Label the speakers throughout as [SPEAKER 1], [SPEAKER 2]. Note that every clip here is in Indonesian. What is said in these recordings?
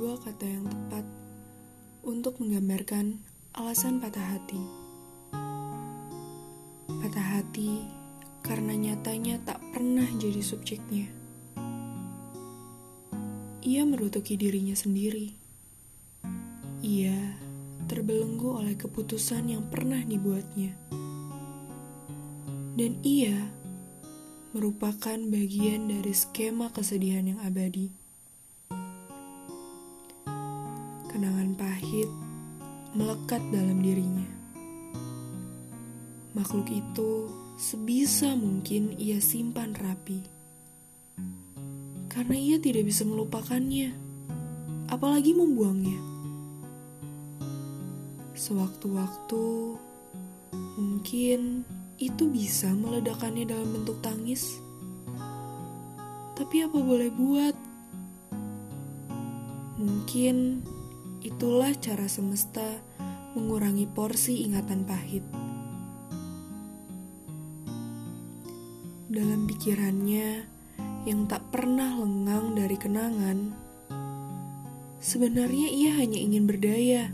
[SPEAKER 1] kata yang tepat untuk menggambarkan alasan patah hati. Patah hati karena nyatanya tak pernah jadi subjeknya. Ia merutuki dirinya sendiri. Ia terbelenggu oleh keputusan yang pernah dibuatnya. Dan ia merupakan bagian dari skema kesedihan yang abadi. Kenangan pahit melekat dalam dirinya. Makhluk itu sebisa mungkin ia simpan rapi. Karena ia tidak bisa melupakannya, apalagi membuangnya. Sewaktu-waktu, mungkin itu bisa meledakannya dalam bentuk tangis. Tapi apa boleh buat? Mungkin itulah cara semesta mengurangi porsi ingatan pahit. Dalam pikirannya yang tak pernah lengang dari kenangan, sebenarnya ia hanya ingin berdaya.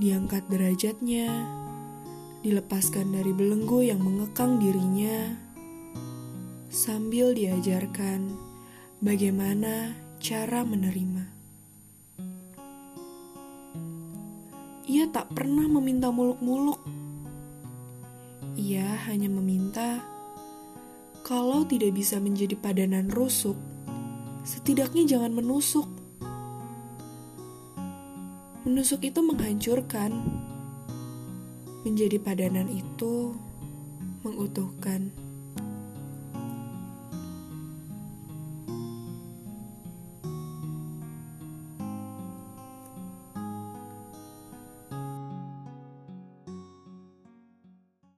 [SPEAKER 1] Diangkat derajatnya, dilepaskan dari belenggu yang mengekang dirinya, sambil diajarkan bagaimana cara menerima. Ia tak pernah meminta muluk-muluk. Ia hanya meminta kalau tidak bisa menjadi padanan rusuk, setidaknya jangan menusuk. Menusuk itu menghancurkan. Menjadi padanan itu mengutuhkan.